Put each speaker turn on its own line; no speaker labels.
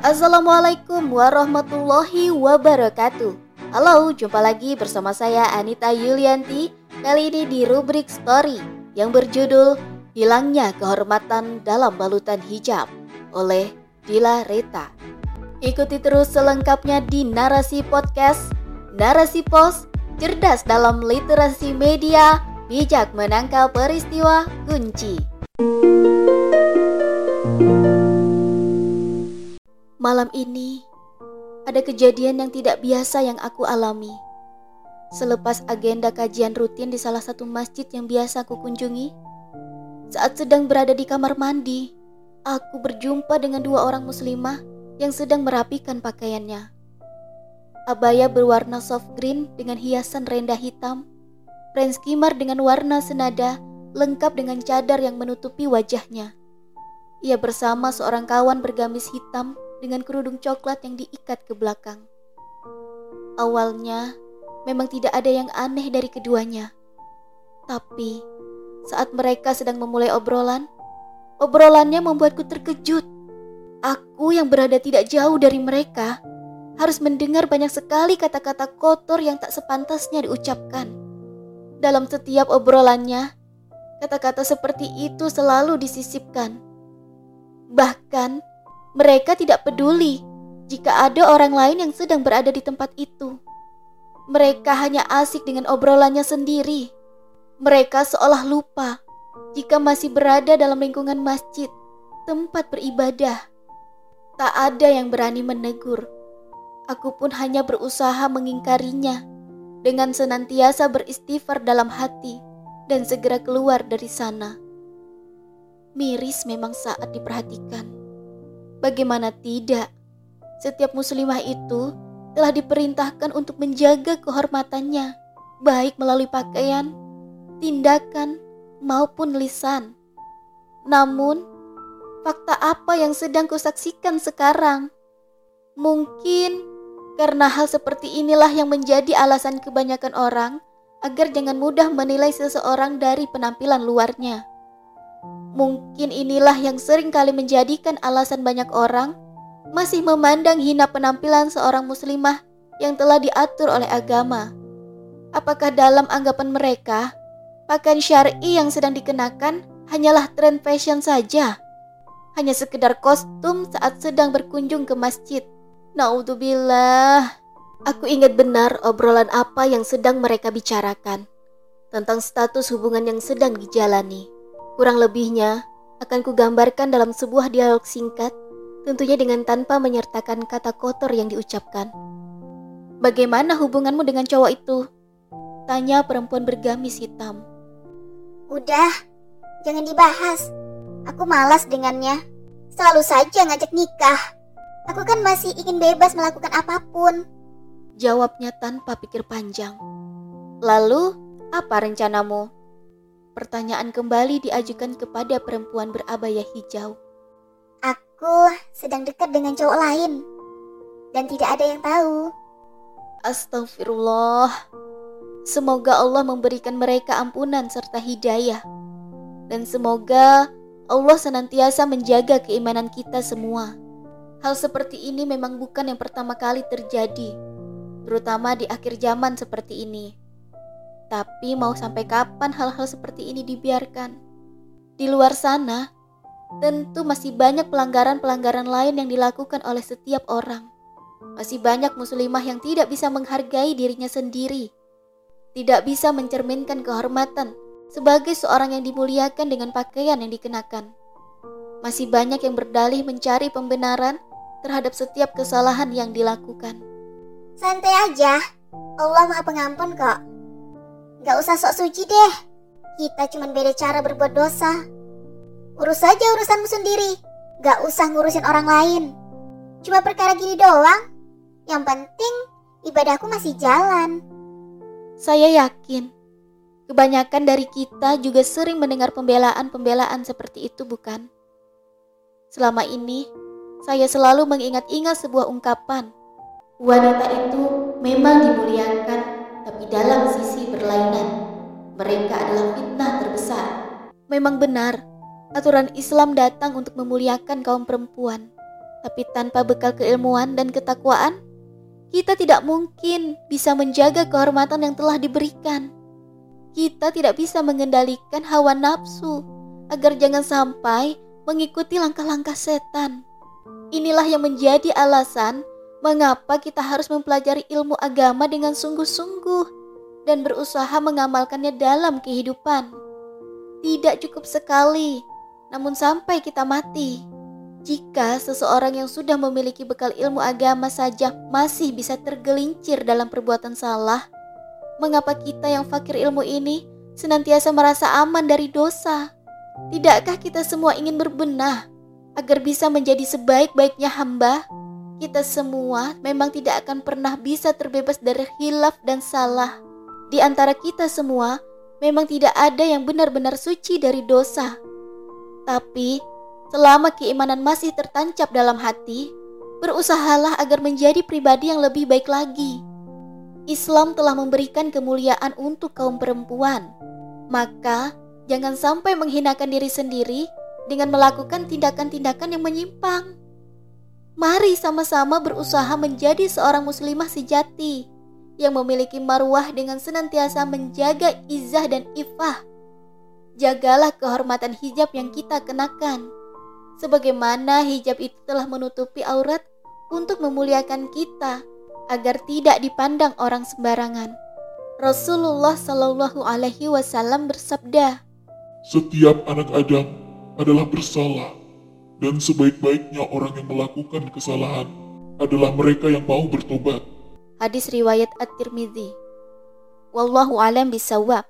Assalamualaikum warahmatullahi wabarakatuh. Halo, jumpa lagi bersama saya Anita Yulianti. Kali ini di rubrik story yang berjudul Hilangnya Kehormatan dalam Balutan Hijab oleh Dila Reta. Ikuti terus selengkapnya di Narasi Podcast, Narasi Pos, cerdas dalam literasi media, bijak menangkal peristiwa kunci. Malam ini ada kejadian yang tidak biasa yang aku alami. Selepas agenda kajian rutin di salah satu masjid yang biasa aku kunjungi, saat sedang berada di kamar mandi, aku berjumpa dengan dua orang muslimah yang sedang merapikan pakaiannya. Abaya berwarna soft green dengan hiasan rendah hitam, ren skimmer dengan warna senada, lengkap dengan cadar yang menutupi wajahnya. Ia bersama seorang kawan bergamis hitam dengan kerudung coklat yang diikat ke belakang. Awalnya memang tidak ada yang aneh dari keduanya. Tapi saat mereka sedang memulai obrolan, obrolannya membuatku terkejut. Aku yang berada tidak jauh dari mereka harus mendengar banyak sekali kata-kata kotor yang tak sepantasnya diucapkan. Dalam setiap obrolannya, kata-kata seperti itu selalu disisipkan. Bahkan mereka tidak peduli jika ada orang lain yang sedang berada di tempat itu. Mereka hanya asik dengan obrolannya sendiri. Mereka seolah lupa jika masih berada dalam lingkungan masjid, tempat beribadah. Tak ada yang berani menegur. Aku pun hanya berusaha mengingkarinya dengan senantiasa beristighfar dalam hati dan segera keluar dari sana. Miris memang saat diperhatikan. Bagaimana tidak? Setiap muslimah itu telah diperintahkan untuk menjaga kehormatannya, baik melalui pakaian, tindakan, maupun lisan. Namun, fakta apa yang sedang kusaksikan sekarang? Mungkin karena hal seperti inilah yang menjadi alasan kebanyakan orang agar jangan mudah menilai seseorang dari penampilan luarnya. Mungkin inilah yang sering kali menjadikan alasan banyak orang masih memandang hina penampilan seorang muslimah yang telah diatur oleh agama. Apakah dalam anggapan mereka, pakaian syar'i yang sedang dikenakan hanyalah tren fashion saja? Hanya sekedar kostum saat sedang berkunjung ke masjid. Naudzubillah. Aku ingat benar obrolan apa yang sedang mereka bicarakan tentang status hubungan yang sedang dijalani. Kurang lebihnya akan kugambarkan dalam sebuah dialog singkat, tentunya dengan tanpa menyertakan kata kotor yang diucapkan. Bagaimana hubunganmu dengan cowok itu? Tanya perempuan bergamis hitam.
Udah, jangan dibahas. Aku malas dengannya. Selalu saja ngajak nikah. Aku kan masih ingin bebas melakukan apa pun.
Jawabnya tanpa pikir panjang. Lalu, apa rencanamu? Pertanyaan kembali diajukan kepada perempuan berabaya hijau.
Aku sedang dekat dengan cowok lain dan tidak ada yang tahu.
Astagfirullah. Semoga Allah memberikan mereka ampunan serta hidayah. Dan semoga Allah senantiasa menjaga keimanan kita semua. Hal seperti ini memang bukan yang pertama kali terjadi, terutama di akhir zaman seperti ini. Tapi mau sampai kapan hal-hal seperti ini dibiarkan? Di luar sana, tentu masih banyak pelanggaran-pelanggaran lain yang dilakukan oleh setiap orang. Masih banyak muslimah yang tidak bisa menghargai dirinya sendiri, tidak bisa mencerminkan kehormatan sebagai seorang yang dimuliakan dengan pakaian yang dikenakan. Masih banyak yang berdalih mencari pembenaran terhadap setiap kesalahan yang dilakukan.
Santai aja, Allah Maha Pengampun kok. Gak usah sok suci deh. Kita cuma beda cara berbuat dosa. Urus saja urusanmu sendiri. Gak usah ngurusin orang lain. Cuma perkara gini doang. Yang penting ibadahku masih jalan.
Saya yakin kebanyakan dari kita juga sering mendengar pembelaan-pembelaan seperti itu, bukan? Selama ini, saya selalu mengingat-ingat sebuah ungkapan. Wanita itu memang dimuliakan, tapi dalam sisi berlainan, mereka adalah fitnah terbesar. Memang benar, aturan Islam datang untuk memuliakan kaum perempuan. Tapi tanpa bekal keilmuan dan ketakwaan, kita tidak mungkin bisa menjaga kehormatan yang telah diberikan. Kita tidak bisa mengendalikan hawa nafsu agar jangan sampai mengikuti langkah-langkah setan. Inilah yang menjadi alasan mengapa kita harus mempelajari ilmu agama dengan sungguh-sungguh dan berusaha mengamalkannya dalam kehidupan. Tidak cukup sekali, namun sampai kita mati. Jika seseorang yang sudah memiliki bekal ilmu agama saja masih bisa tergelincir dalam perbuatan salah, mengapa kita yang fakir ilmu ini senantiasa merasa aman dari dosa? Tidakkah kita semua ingin berbenah agar bisa menjadi sebaik-baiknya hamba? Kita semua memang tidak akan pernah bisa terbebas dari hilaf dan salah. Di antara kita semua, memang tidak ada yang benar-benar suci dari dosa. Tapi, selama keimanan masih tertancap dalam hati, berusahalah agar menjadi pribadi yang lebih baik lagi. Islam telah memberikan kemuliaan untuk kaum perempuan. Maka, jangan sampai menghinakan diri sendiri dengan melakukan tindakan-tindakan yang menyimpang. Mari sama-sama berusaha menjadi seorang muslimah sejati yang memiliki marwah dengan senantiasa menjaga izah dan ifah. Jagalah kehormatan hijab yang kita kenakan. Sebagaimana hijab itu telah menutupi aurat untuk memuliakan kita agar tidak dipandang orang sembarangan. Rasulullah Shallallahu Alaihi Wasallam bersabda,
"Setiap anak Adam adalah bersalah, dan sebaik-baiknya orang yang melakukan kesalahan adalah mereka yang mau bertobat."
Hadis riwayat At-Tirmidzi. Wallahu alam bisawab.